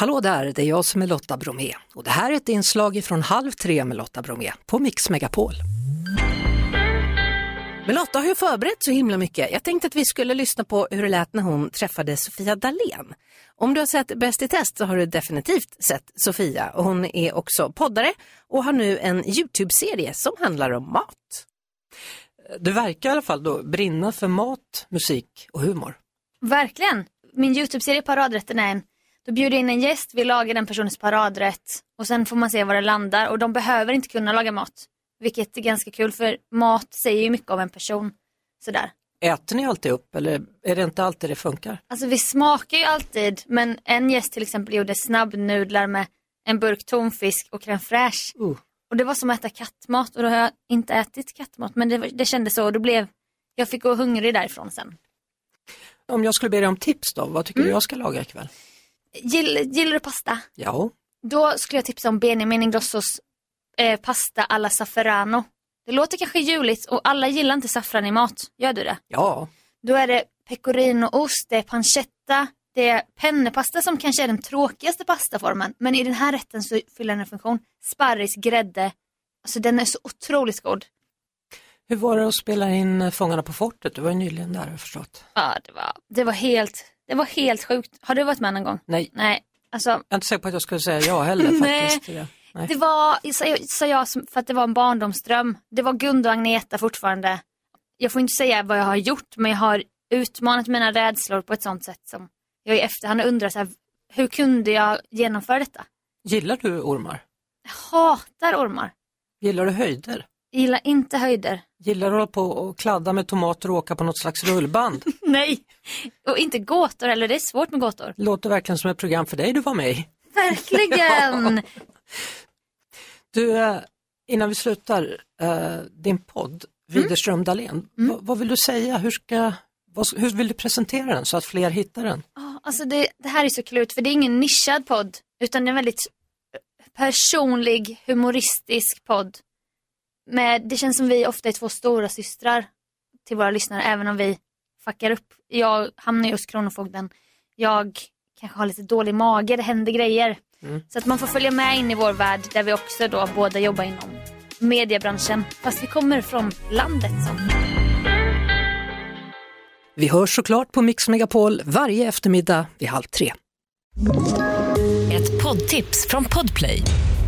Hallå där, det är jag som är Lotta Bromé och det här är ett inslag från Halv tre med Lotta Bromé på Mix Megapol. Men Lotta har ju förberett så himla mycket. Jag tänkte att vi skulle lyssna på hur det lät när hon träffade Sofia Dalén. Om du har sett Bäst i test så har du definitivt sett Sofia och hon är också poddare och har nu en YouTube-serie som handlar om mat. Du verkar i alla fall då brinna för mat, musik och humor. Verkligen. Min YouTube-serie Paradrätten är en, då bjuder jag in en gäst, vi lagar den personens paradrätt och sen får man se var det landar och de behöver inte kunna laga mat. Vilket är ganska kul för mat säger ju mycket om en person. Sådär. Äter ni alltid upp eller är det inte alltid det funkar? Alltså vi smakar ju alltid men en gäst till exempel gjorde snabbnudlar med en burk tonfisk och crème fraîche. Uh. Och det var som att äta kattmat och då har jag inte ätit kattmat men det, det kändes så och då blev jag fick gå hungrig därifrån sen. Om jag skulle be dig om tips då, vad tycker du jag ska laga ikväll? Gill, gillar du pasta? Ja, Då skulle jag tipsa om Benjamin Ingrossos eh, pasta alla safferano. Det låter kanske juligt och alla gillar inte saffran i mat. Gör du det? ja, Då är det pecorinoost, det är pancetta, det är pennepasta som kanske är den tråkigaste pastaformen. Men i den här rätten så fyller den en funktion. Sparris, grädde. Alltså den är så otroligt god. Hur var det att spela in Fångarna på fortet? Du var ju nyligen där har jag förstått. Ja, det var, det var helt, det var helt sjukt. Har du varit med någon gång? Nej, Nej, alltså jag är inte säker på att jag skulle säga ja heller Nej. faktiskt. det. Nej. Det var, sa jag, sa jag som- för att det var en barndomsdröm. Det var Gun och Agneta fortfarande. Jag får inte säga vad jag har gjort men jag har utmanat mina rädslor på ett sånt sätt som jag i efterhand undrar så här, hur kunde jag genomföra detta? Gillar du ormar? Jag hatar ormar. Gillar du höjder? Jag gillar inte höjder. Gillar du att hålla på och kladda med tomater och åka på något slags rullband? Nej. Och inte gåtor heller, det är svårt med gåtor. Låter verkligen som ett program för dig du var med i. Verkligen. Du, eh, innan vi slutar, eh, din podd, Widerström Dahlén, vad, vad vill du säga? Hur, ska, hur vill du presentera den så att fler hittar den? Ja, Alltså det, det här är så klurigt för det är ingen nischad podd utan det är en väldigt personlig, humoristisk podd. Med, det känns som vi ofta är två stora systrar till våra lyssnare även om vi fuckar upp. Jag hamnar ju hos Kronofogden. Jag kanske har lite dålig mage, det händer grejer. Så att man får följa med in i vår värld där vi också då båda jobbar inom mediebranschen. Fast vi kommer från landet. Så. Vi hörs såklart på Mix Megapol varje eftermiddag vid halv tre. Ett poddtips från Podplay.